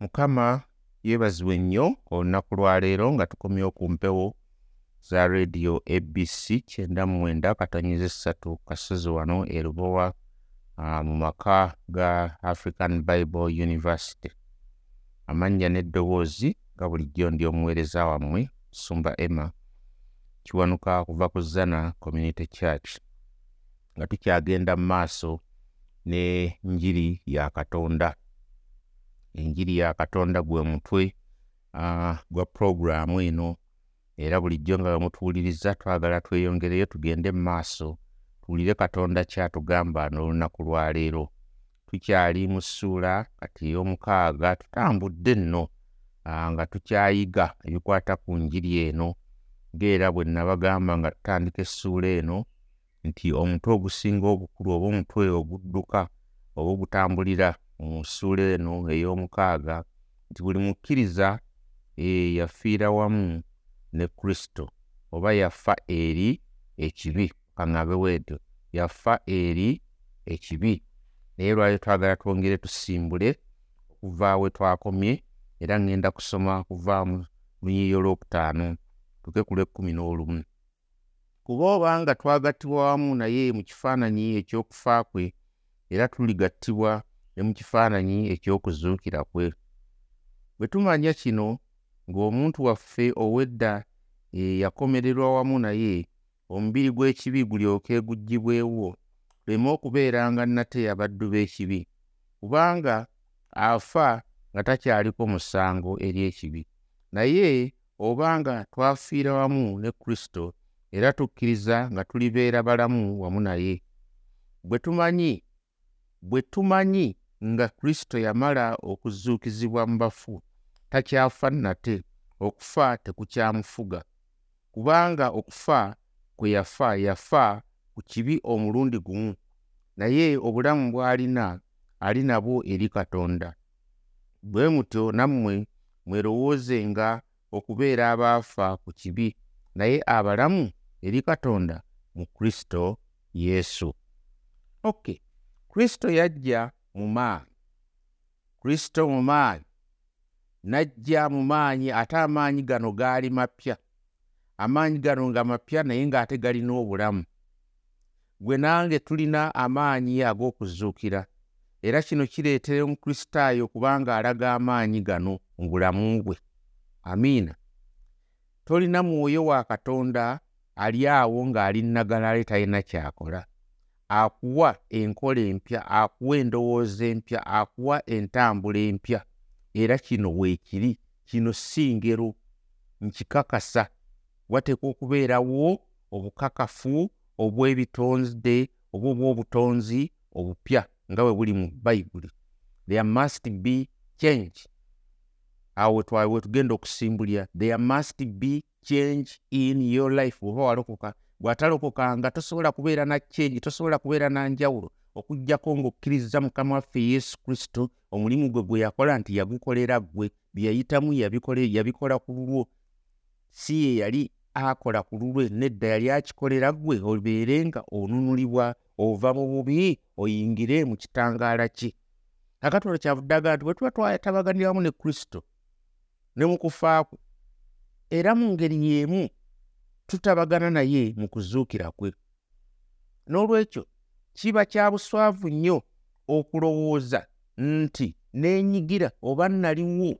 mukama yeebazibwe nnyo olunaku lwaleero nga tukomyewo ku mpewo za rediyo abc kyenda mwenda katonyiza essatu kasozi wano e lubowa uh, mu maka ga african bible university. Amannya n'eddoboozi nga bulijjo ndi omuweereza wammwe sumba emma kiwanuka kuva ku zana community church. Nga tukyagenda mu maaso ne njiri ya katonda enjiri ya katonda gwe mutwe uh, gwa puroguramu eno. Era bulijjo nga wemutuwuliriza twagala tweyongereyo tugende mu maaso tuwulire katonda kyatugamba n'olunaku lwaleero tukyali mu ssuula kati ey'omukaaga tutambudde nno uh, nga tukyayiga ebikwata ku njiri eno. Ng'era bwe nabagamba nga tutandika essuula eno nti omutwe ogusinga obukulu oba omutwe ogudduka oba ogutambulira mu ssuula eno ey'omukaaga nti buli mukkiriza e, yafiira wamu ne kristo oba yafa eri ekibi kaŋŋabe bwetyo yafa eri ekibi. Naye lwali twagala twongere tusimbule okuva we twakomye era ŋŋenda kusoma kuva mu lunyiyo lwokutaano tuke ku lwekkumi n'olumu. Kuba obanga twagattibwa wamu naye mu kifaananyi eky'okufa kwe era tuligattibwa ne mu kifaananyi eky'okuzuukira kwe. Bwe tumanya kino ng'omuntu waffe ow'edda e, yakomererwa wamu naye omubiri gw'ekibi gulyoke guggyibwewo tuleme okubeeranga nate abaddu b'ekibi kubanga afa nga takyaliko musango eri ekibi. Naye obanga twafiira wamu ne kristo era tukkiriza nga tulibeera balamu wamu naye. Bwe tumanyi bwe tumanyi nga kristo yamala okuzuukizibwa mu bafu takyafa nate okufa tekukyamufuga. Kubanga okufa kwe yafa yafa ku kibi omulundi gumu naye obulamu bw'alina ali nabwo eri katonda. Bwe mutyo nammwe mwerowoozenga okubeera abaafa ku kibi naye abalamu eri katonda mu kristo yesu. Ok kristo yajja mu maanyi kristo mu maanyi n'ajja mu maanyi ate amaanyi gano gaali mapya. Amaanyi gano nga mapya naye ng'ate galina obulamu. Gwe nange tulina amaanyi ag'okuzuukira era kino kireetera omukristaayo kubanga alaga amaanyi gano mu bulamu bwe. Amiina. Tolina mwoyo wa katonda ali awo ng'ali nnagalale talina kyakola akuwa enkola empya akuwa endowooza empya akuwa entambula empya. Era kino weekiri kino si ngero nkikakasa. Wateekwa okubeerawo obukakafu obw'ebitonde oba obw'obutonzi obupya nga bwe buli mu bayibuli there must be change. Awo we tugenda okusimbulira there must be change in your life. Bw'oba walokoka bw'atalokokanga tosobola kubeera na change tosobola kubeera na njawulo okugjako ng'okkiriza mukama waffe yesu kristo omulimu gwe gwe yakola nti yagukolera ggwe bye yayitamu yabikola ku lulwo. Si ye yali akola ku lulwe nedda yali akikolera ggwe obeere nga onunulibwa ova mu bubi oyingire mu kitangaala kye. Akatolo kyavudde aga nti bwe tuba twatabaganira wamu ne kristo ne mu kufa kwe era mu ngeri y'emu tutabagana naye mu kuzuukira kwe. N'olwekyo kiba kya buswavu nnyo okulowooza nti neenyigira oba naliwo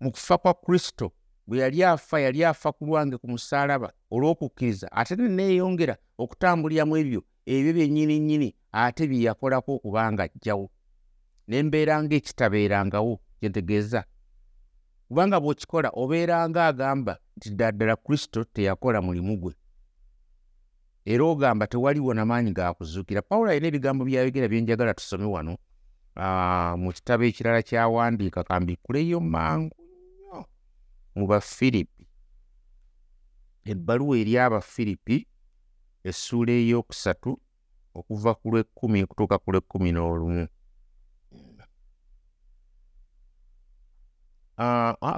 mu kufa kwa kristo bwe yali afa yali afa ku lwange ku musaalaba olw'okukkiriza ate ne neeyongera okutambuliramu ebyo ebyo byennyini nnyini ate bye yakolako okubanga ajjawo. Ne mbeera ng'ekitabeerangawo kye ntegeeza kubanga bw'okikola obeeranga agamba nti ddala kristo teyakola mulimu gwe. Era ogamba tewaliwo namaanyi ga kuzuukira pawulo alina ebigambo byayogera bye njagala tusome wano mu kitabo ekirala kyawandiika kambikuleyo mangu nnyo mu bafiripi ebbaluwa eri abafiripi essuula ey'okusatu okuva ku lw'ekkumi okutuuka ku lw'ekkumi n'olumu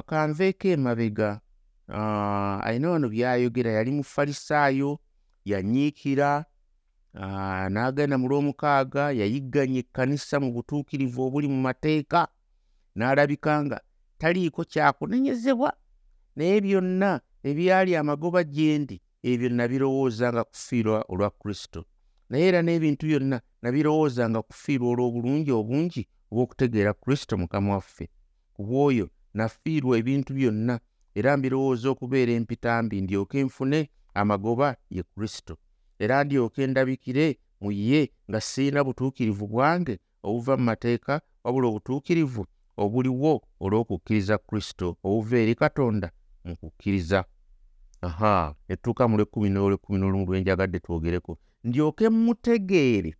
kanveeko emabega. Alina wano byayogera. Yali mufalisaayo yanyiikira n'agenda mu lw'omukaaga yayigganya ekkanisa mu butuukirivu obuli mu mateeka n'alabika nga taliiko kyakunenyezebwa. Naye byonna ebyali amagoba gye ndi ebyo nabirowoozanga kufiirwa olwa kristo. Naye era n'ebintu byonna nabirowoozanga kufiirwa olw'obulungi obungi obw'okutegeera kristo mukama waffe. Ku bw'oyo nafiirwa ebintu byonna era mbirowooza okubeera empitambi ndyoke nfune amagoba ye kristo. Era ndyoke ndabikire mu ye nga sirina butuukirivu bwange obuva mu mateeka wabula obutuukirivu obuliwo olw'okukkiriza kristo obuva eri katonda mu kukkiriza. Aha etuuka mu lwekumi nolwekumi n'olumu lwenjagadde twogereko. Ndyoke mutegeere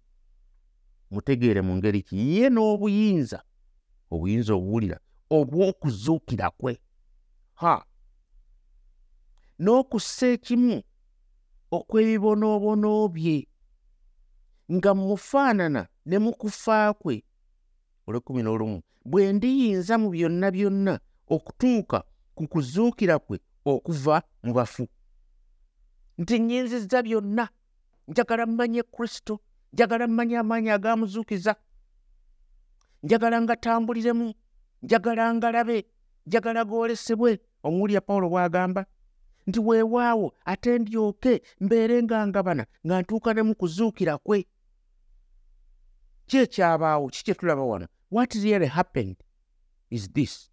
mutegeere mu ngeri ki? Ye n'obuyinza obuyinza obuwulira obw'okuzuukira kwe. Ha. N'okussa ekimu okw'ebibonoobono bye nga mufaanana ne mu kufa kwe. Olwekumi n'olumu. Bwe ndiyinza mu byonna byonna okutuuka ku kuzuukira kwe okuva mu bafu. Nti nnyinzizza byonna. Njagala mmanye kristo. Njagala mmanye amaanyi agaamuzuukiza njagala ngatambuliremu njagala ngalabe njagala goolesebwe omuwulya pawulo bw'agamba nti weewaawo ate ndyoke mbeere nga ngabana nga ntuuka ne mu kuzuukira kwe. Ki ekyabaawo ki kye tulaba wano? What really happened is this.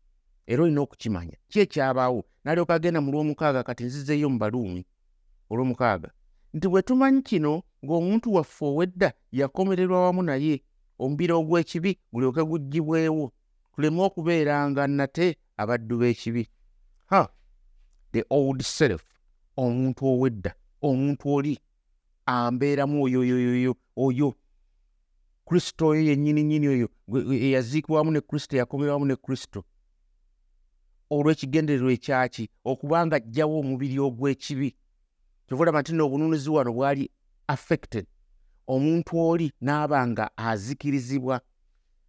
Era olina okukimanya. Ki ekyabaawo n'alyoka agenda mu lw'omukaaga kati nzizeeyo mu baluumi. Olw'omukaaga. Nti bwe tumanyi kino ng'omuntu waffe ow'edda yakomererwa wamu naye omubiri ogw'ekibi gulyoke guggyibwewo tuleme okubeeranga nate abaddu b'ekibi. Ha the old self omuntu ow'edda omuntu oli ambeeramu oyo oyoyoyo oyo. Kristo oyo yennyini nnyini oyo eyaziikibwa wamu ne kristo eyakomerwa wamu ne kristo. Olw'ekigendererwa ekyaki okubanga ajjawo omubiri ogw'ekibi. Kyovulaba nti n'obununuzi wano bwali affected. Omuntu oli n'aba nga azikirizibwa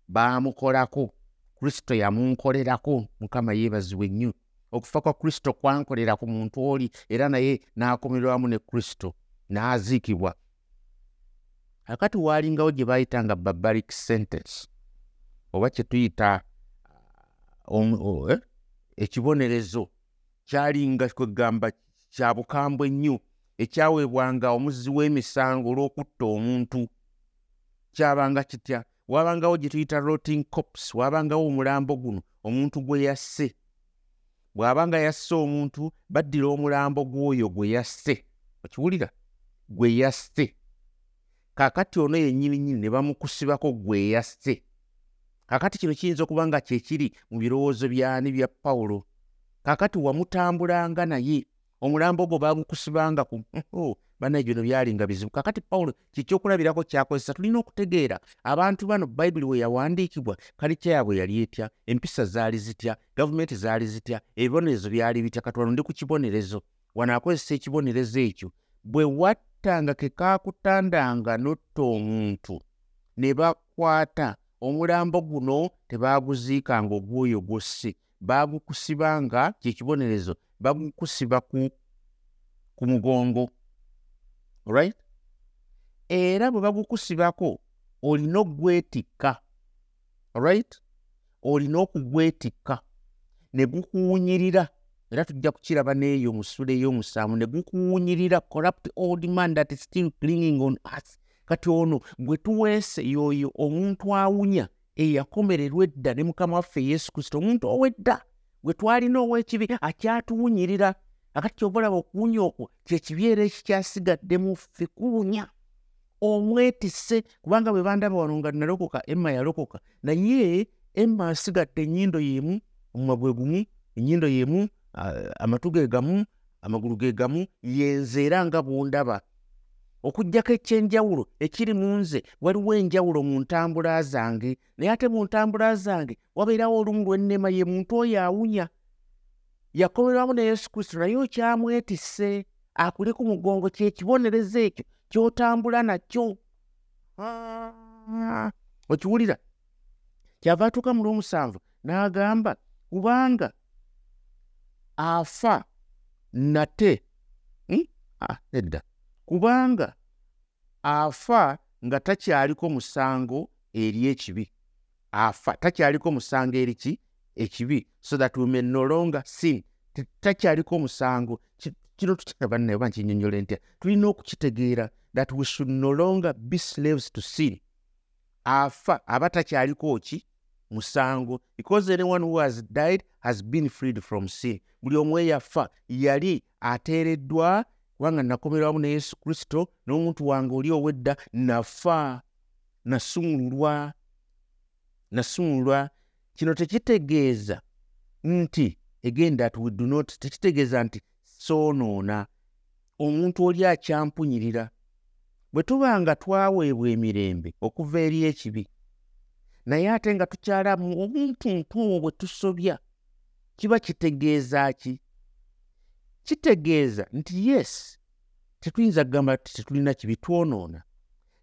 baamukolako kristo yamunkolerako mukama yeebazibwa ennyo okufa kwa kristo kwankolera ku muntu oli era naye n'akomerwamu ne kristo n'aziikibwa. Akati waalingawo gye baayitanga barbaric sentence oba kye tuyita uh, eh, ekibonerezo kyalinga kwegamba kya bukambwe ennyo ekyaweebwanga omuzzi w'emisango olw'okutta omuntu kyabanga kitya waabangawo gye tuyita rotting cops waabangawo omulambo guno omuntu gwe yasse. Bw'abanga yasse omuntu baddira omulambo gw'oyo gwe yasse. Okiwulira gwe yasse. Kaakati ono yennyininyini ne bamukusibako gwe yasse. Kaakati kino kiyinza okuba nga kyekiri mu birowoozo byani bya pawulo? Kaakati wamutambulanga naye omulambo gwo baagukusibanga ku banaye gyono byalinga bizibu. Kakati pawulo kyekyokulabirako kyakozesa tulina okutegeera abantu bano bayibuli we yawandiikibwa kalikya yaabwe yali etya empisa zaali zitya gavumenti zaali zitya ebibonerezo byali bitya? Katwalo ndi ku kibonerezo. Wano akozesa ekibonerezo ekyo. Bwe wattanga ke kaakutandanga notta omuntu ne bakwata omulambo guno tebaaguziikanga ogwoyo gwosse baagukusibanga kyekibonerezo bagukusiba ku, ku mugongo right era bwe bagukusibako olina okugwetikka. Right olina okugwetikka. Ne gukuwunyirira. Era tujja kukiraba n'eyo musula ey'omusanvu ne gukuwunyirira corrupt old man that is still clinging on us. Kati ono gwe tuweese yoyo omuntu awunya eyakomererwa edda ne mukama waffe yesu kristo. Omuntu ow'edda gwe twalina ow'ekibi akyatuwunyirira akati kyova olaba okuwunya okwo kyekibi era ekikyasigadde mu ffe kuwunya. Omwetise kubanga bwe bandaba wano nga nalokoka emma yalokoka naye emma asigadde ennyindo yemu omumwa bwe gumu ennyindo yemu amatu ge gamu amagulu ge gamu yenze era nga bwondaba. Okugjako ekyenjawulo ekiri mu nze waliwo enjawulo mu ntambula zange naye ate mu ntambula zange wabeerawo olumu lwennema ye muntu oyo awunya yakomerwamu ne yesu kristo naye okyamwetisse akuli ku mugongo kyekibonerezo ekyo kyotambula nakyo. Okiwulira kyava atuuka mu lwomusanvu n'agamba kubanga afa nate hmm? ah, edda kubanga afa nga takyaliko musango eri ekibi. Afa takyaliko musango eriki ekibi so that we may no longer sin. Takyaliko musango Ki- kino tukirabannaye oba nkinyonyole ntya tulina okukitegeera that we should no longer be slaves to sin. Afa aba takyaliko ki musango. Because anyone who has died has been freed from sin. Buli omu eyafa yali ateereddwa kubanga nakomerwamu ne yesu kristo n'omuntu wange oli ow'edda nafa nasumululwa nasumululwa kino tekitegeeza nti again that we do not tekitegeeza nti soonoona omuntu oli akyampunyirira bwe tuba nga twaweebwa emirembe okuva eri ekibi naye ate nga tukyalamu obuntuntu bwe tusobya kiba kitegeeza ki? Kitegeeza nti yes tetuyinza kugamba ti tetulina kibi twonoona.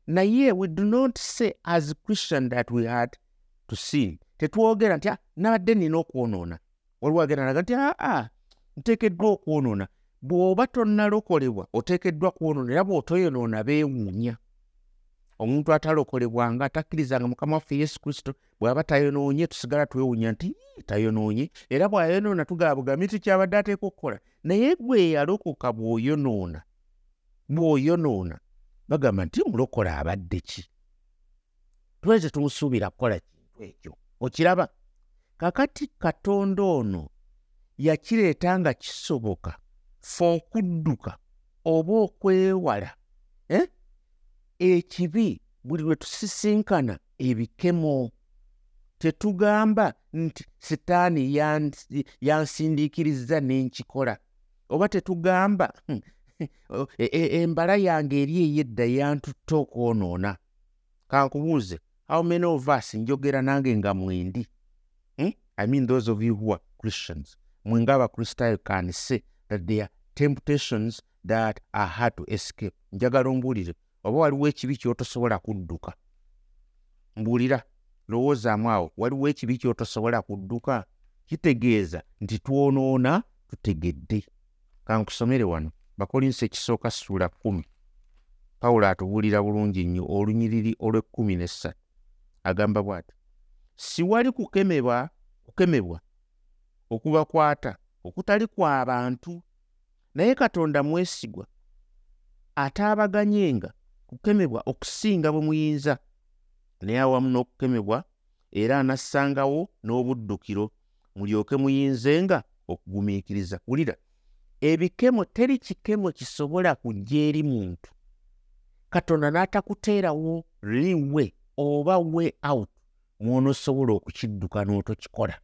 Naye we do not say as christian that we had to sin tetwogera nti "Ah, nabadde nina okwonoona. Waliwo agenda naga nti aa nteekeddwa okwonoona. Bw'oba tonnalokolebwa oteekeddwa kwonoona era bw'otoyonoona beewuunya. Omuntu atalokolebwanga atakkirizanga mukama waffe yesu kristo bw'aba tayonoonye tusigala twewuunya nti "Ii, tayonoonye. Era bw'ayonoona tugaba bugambi ti kyabadde ateeka okukola? Naye gwe yalokoka bw'oyonoona bw'oyonoona bagamba nti mulokole abadde ki? Twali tetumusuubira kukola kintu ekyo okiraba. Kakati katonda ono yakireeta nga kisoboka fe okudduka oba okwewala eh? ekibi buli lwe tusisinkana ebikemo. Tetugamba nti sitaani yansi- yansindiikiriza n'enkikola oba tetugamba "Hmm, oh, e- e- embala yange eri ey'edda yantutta okwonoona. Kankubuuze how many of us njogera nange nga mwendi. Hmm? i mean those of you who are christians. Mwe ng'abakristaayo can say that there are temptations that are hard to escape. Njagala ombuulire oba waliwo ekibi kyotosobola kudduka? Mbuulira lowoozaamu awo waliwo ekibi kyotosobola kudduka? Kitegeeza nti twonoona tutegedde. Kankusomere wano bakolinso ekisooka ssuula kumi pawulo atubuulira bulungi nnyo olunyiriri olw'ekkumi n'essatu agamba bw'ati si wali kukemebwa kukemebwa okubakwata okutali kwa bantu naye katonda mwesigwa ataabaganyenga kukemebwa okusinga bwe muyinza naye awamu n'okukemebwa era anassangawo n'obuddukiro mulyoke muyinzenga okugumiikiriza wulira ebikemo teri kikemo kisobola kujja eri muntu. Katonda n'atakuteerawo liwe oba we out mw'onoosobola okukidduka n'otokikola.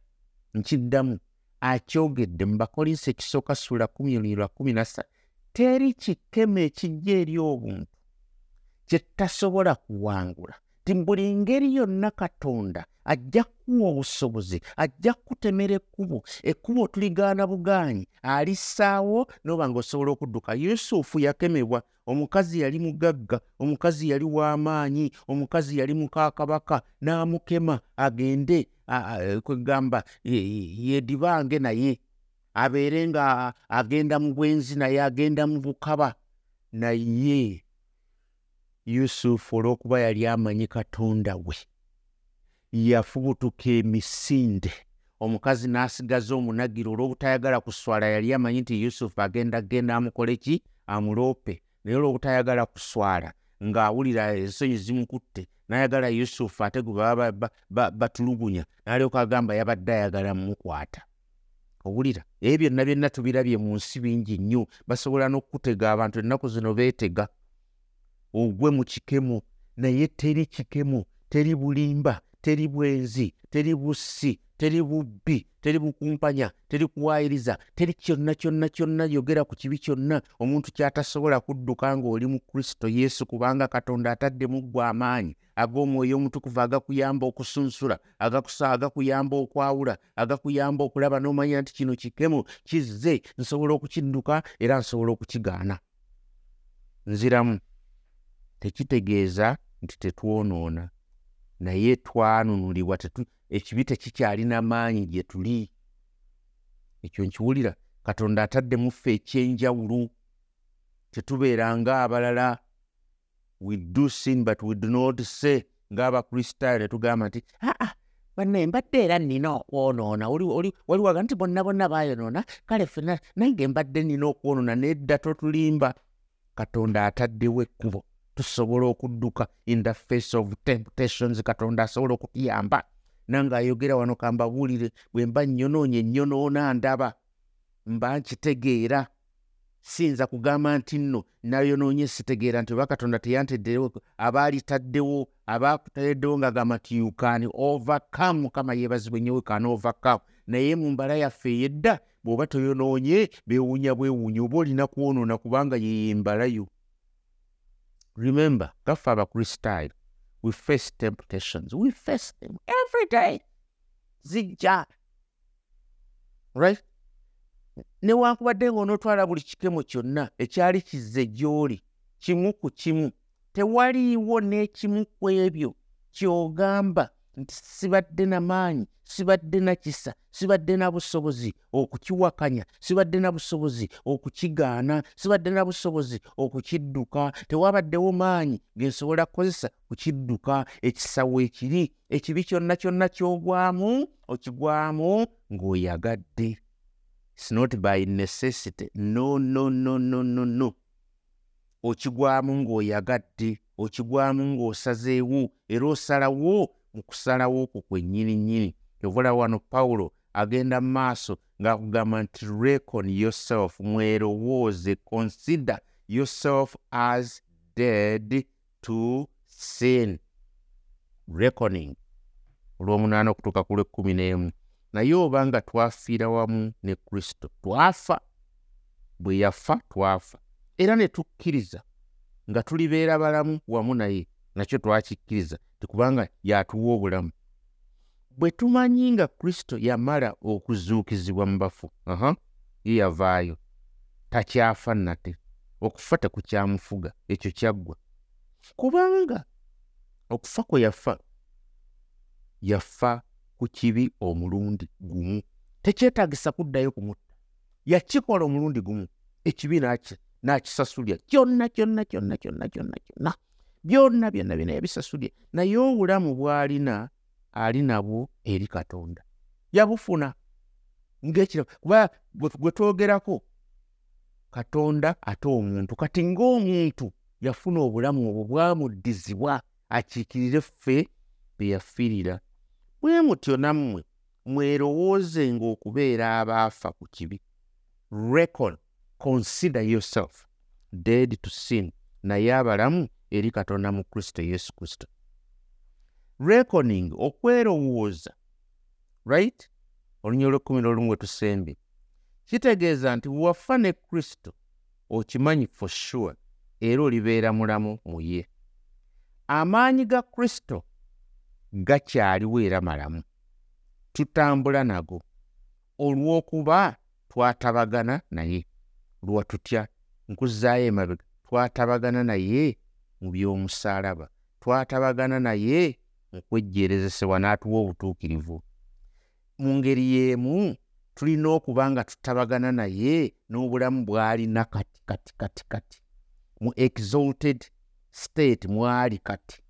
Nkiddamu akyogedde mu bakolinso ekisooka ssuula kumi lwa kumi na ssatu teri kikemo ekijja eri obuntu kye tasobola kuwangula ti buli ngeri yonna katonda ajja kuwa obusobozi ajja kutemera ekkubo ekkubo tuligaana bugaanyi alissaawo n'oba ng'osobola okudduka. Yusufu yakemebwa omukazi yali mugagga omukazi yali w'amaanyi omukazi yali mukaakabaka n'amukema agende kwegamba ye- ye- yeedibange naye abeere nga agenda mu bwenzi naye agenda mu bukaba naye yusufu olw'okuba yali amanyi katonda we. Yafubutuka emisinde. Omukazi n'asigaza omunagiro olw'obutayagala kuswala yali amanyi nti yusufu agenda genda amukole ki? Amuloope. Naye olw'obutayagala kuswala ng'awulira ensonyi zimukutte n'ayagala yusufu ate gwe baba ba- ba- batulugunya n'alyoka agamba yabadde ayagala mumukwata owulira? Ebyo byonna byonna tubirabye mu nsi bingi nnyo. Basobola n'okukutega abantu ennaku zino beetega ogwe mu kikemo naye teri kikemo teri bulimba teri bwenzi teri bussi teri bubbi teri bukumpanya teri kuwaayiriza teri kyonna kyonna kyonna yogera ku kibi kyonna omuntu kyatasobola kudduka ng'oli mu kristo yesu kubanga katonda ataddemu ggwe amaanyi ag'omwoyo omutukuvu agakuyamba okusunsula agakusa agakuyamba okwawula agakuyamba okulaba n'omanya nti kino kikemo kizze nsobola okukidduka era nsobola okukigaana. Nziramu tekitegeeza nti tetwonoona. Naye twanunulibwa ekibi tekikyalina maanyi gye tuli. Ekyo nkiwulira katonda ataddemu ffe ekyenjawulo. Tetubeera ng'abalala we do sin but we do not say. Ng'abakristaayo ne tugamba nti aa bannaye mbadde era nnina okwonoona. Wali waga nti bonna bonna bayonoona kale fena nange mbadde nnina okwonoona nedda totulimba. Katonda ataddewo ekkubo tusobola okudduka in the face of temptations katonda asobola okutuyamba. Nange ayogera wano kambabuulire bwe mba nnyonoonye nnyonoona ndaba mba nkitegeera. Siyinza kugamba nti nno nayonoonye sitegeera nti oba katonda teyanteddewo abaalitaddewo abakutereddewo nga gamba nti yukani overcome. Mukama yeebazibwe nnyo wekani overcome. Naye mu mbala yaffe eyedda bw'oba toyonoonye beewuunya bwewuunya oba olina kwonoona kubanga yeye mbalayo remember gaffe abakristaayo we face temptations. We face them every day. Zijja right? Newankubadde ng'onootwala buli kikemo kyonna ekyali kizze gy'oli kimu ku kimu tewaliiwo n'ekimu ku ebyo ky'ogamba nti sibadde na maanyi sibadde na kisa sibadde na busobozi okukiwakanya sibadde na busobozi okukigaana sibadde na busobozi okukidduka tewabaddewo maanyi gensobola kukozesa kukidduka ekisawo ekiri ekibi kyonna kyonna ky'ogwamu okigwamu ng'oyagadde It's not by necessity. No, no, no, no, no, no. okigwamu ng'oyagadde okigwamu ng'osazeewo era osalawo mu kusalawo okwo kwennyini nnyini ovula wano pawulo agenda mu maaso ng'akugamba nti recon yourself mwerowooze consider yourself as dead to sin. Reconing olw'omunaana okutuuka ku lw'ekkumi n'emu. Naye oba nga twafiira wamu ne kristo twafa. Bwe yafa twafa. Era ne tukkiriza nga tulibeera balamu wamu naye nakyo twakikkiriza tikubanga yatuwa obulamu. Bwe tumanyi nga kristo yamala okuzuukizibwa mu bafu ye yavaayo takyafa nate okufa tekukyamufuga ekyo kyaggwa kubanga okufa kwe yafa yafa ku kibi omulundi gumu. Tekyetagisa kuddayo kumutta yakikola omulundi gumu ekibi nakisasulya kyonna kyonna kyonna kyonna kyonna kyonna byonna byonna byonna yabisasulya naye obulamu bw'alina ali nabwo eri katonda. Yabufuna ngaekira kuba gwe twogerako katonda ate omuntu. Kati ng'omuntu yafuna obulamu obwo bwamuddizibwa akiikirire ffe be yafiirira. Bwe mutyo nammwe mwerowoozenga okubeera abaafa ku kibi. Record consider yourself dead to sin. Naye abalamu eri katonda mu kristo yesu kristo. Reconing okwerowooza. Right? Olunya olwekumi n'olumu we tusembe kitegeeza nti wafa ne kristo okimanyi for sure era olibeera mulamu mu ye. Amaanyi ga kristo gakyaliwo era malamu. Tutambula nago olw'okuba twatabagana naye. Lwatutya nkuzaayo emabega twatabagana naye mu by'omusaalaba. Twatabagana naye mu kwejjeerezesebwa n'atuwa obutuukirivu. Mu ngeri y'emu tulina okuba nga tutabagana naye n'obulamu bw'alina kati kati kati kati. Mu exalted state mwali kati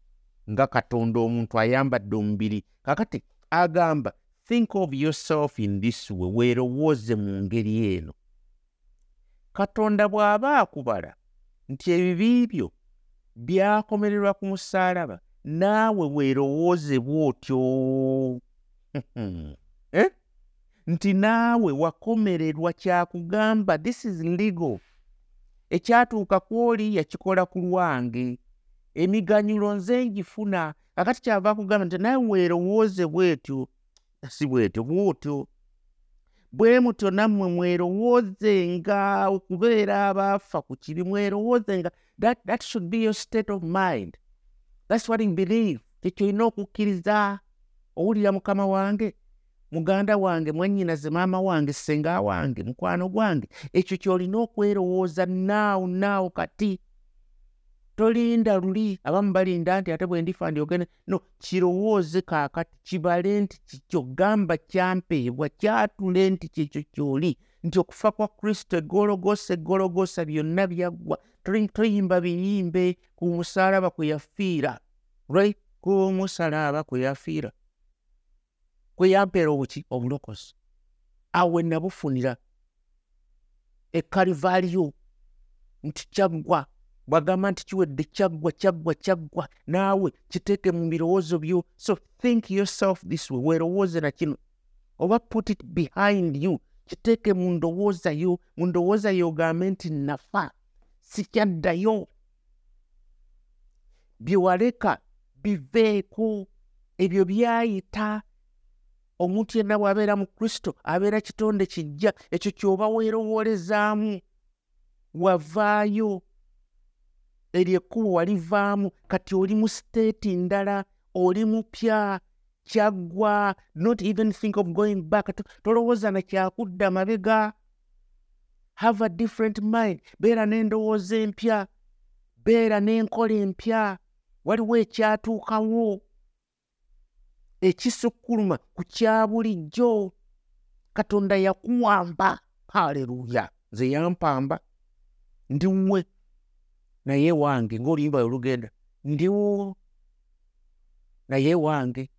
nga katonda omuntu ayambadde omubiri. Kakati agamba think of yourself in this way weerowooze mu ngeri eno. Katonda bw'aba akubala nti ebibi byo byakomererwa ku musaalaba naawe weerowooze bw'otyo. Eh? nti naawe wakomererwa kyakugamba this is legal. Ekyatuuka kwoli yakikola ku lwange. Emiganyulo nze ngifuna akati kyava kugamba nti naye weerowooze bwetyo. Si bwetyo bwotyo. Bwe mutyo nammwe mwerowoozenga okubeera abaafa ku kibi mwerowoozenga that, that should be your state of mind. Thats what in believe. Ekyo olina okukkiriza owulira mukama wange muganda wange mwannyinaze maama wange senga wange mukwano gwange ekyo kyolina okwerowooza naawo naawo kati. Tolinda luli abamu balinda nti ate bwe ndifa ndyogene no kirowooze kaakati kibale nti kikyo gamba kyampeebwa kyatule nti kyekyo kyoli. Nti okufa kwa kristo egologosa egologosa byonna byaggwa toyimba biyimbe ku musalaba kwe yafiira right ku musalaba kwe yafiira. Kwe yampeera obuki obulokozi. Awo we nabufunira ekalivaaliyo nti kyaggwa bwagamba nti kiwedde kyaggwa kyaggwa kyaggwa naawe kiteeke mu birowoozo byo so think yourself this way weerowooze na kino. Oba put it behind you kiteeke mu ndowooza yo mu ndowooza yo ogambe nti nafa sikyaddayo bye waleka biveeko ebyo byayita. Omuntu yenna bw'abeera mu kristo abeera kitonde kijja ekyo kyoba weerowoolezaamu. Wavaayo. Eryo ekkubo walivaamu. Kati oli mu siteeti ndala oli mupya kyaggwa. Not even think of going back. Tolowooza nakyakudda mabega have a different mind. Beera n'endowooza empya. Beera n'enkola empya. Waliwo ekyatuukawo? Ekisukkuluma ku kya bulijjo. Katonda yakuwamba. Haleluya. Nze yampamba. Ndiwe naye wange ng'oluyimba olugenda ndiwo naye wange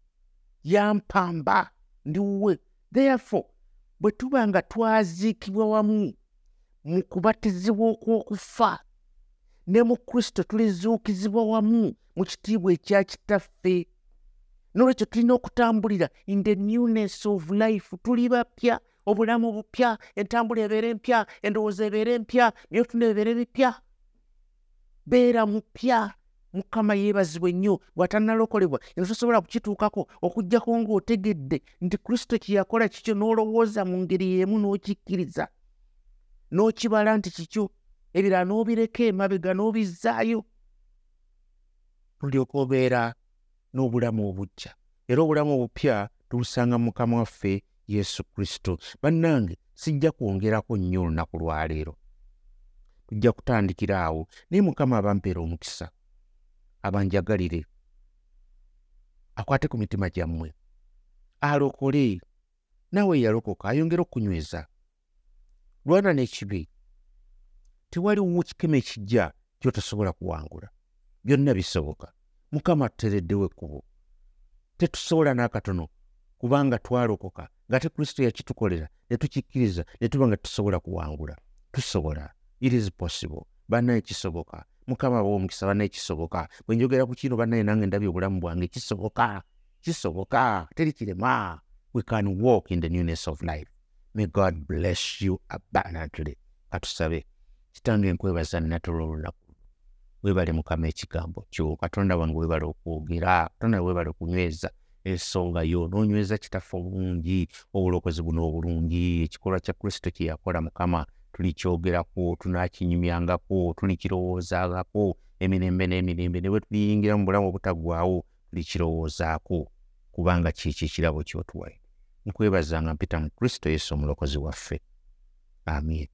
yampamba. Ndiwe therefore bwe tuba nga twaziikibwa wamu mu kubatizibwa okw'okufa ne mu kristo tulizuukizibwa wamu mu kitiibwa ekya kitaffe. Nolwekyo tulina okutambulira in the newness of life tuli bapya obulamu bupya entambula ebeere empya endowooza ebeere empya byotuna ebibeere bipya. Beera mupya mukama yeebazibwa ennyo bw'atannalokolebwa. Era tosobola kukituukako okugjako ng'otegedde nti kristo kye yakola kikyo n'olowooza mu ngeri y'emu n'okikkiriza n'okibala nti kikyo ebirala n'obireka emabega n'obizzaayo tulyoka obeera n'obulamu obujja era obulamu obupya tulusanga mukama waffe yesu kristo. Bannange sijja kwongerako nnyo olunaku lwaleero tujja kutandikira awo. Naye mukama abampeera omukisa abanjagalire akwate ku mitima gyammwe alokole naawe yalokoka ayongere okukunyweza lwana n'ekibi tewaliwo kikeme ekijja kyotasobola kuwangula byonna bisoboka. Mukama tutereddewo ekkubo. Tetusobola n'akatono kubanga twalokoka ng'ate kristo yakitukolera ne tukikkiriza ne tuba nga tusobola kuwangula. Tusobola. It is possible. Bannaye kisoboka. Mukama bwomukisa bannaye kisoboka. Bwe njogera ku kino bannaye nange ndabye obulamu bwange kisoboka kisoboka teri kirema. We can walk in the newness of life may god bless you abundantly katusabe kitange nkwebaza nnatolo olunaku weebale mukama ekigambo kyo katonda wange weebale okwogera katonda weebale okunyweza ensonga yo. Noonyweza kitaffe obulungi obulokozi buno obulungi ekikolwa kya kristo kye yakola mukama tulikyogerako tunakinyumyangako tulikirowoozangako emirembe n'emirembe ne bwe tuliyingira mu bulamu obutaggwawo tulikirowoozaako kubanga kyekyo ekirabo kyotuwaye nkwebazanga mpita mu kristo yesu omulokozi waffe. Amin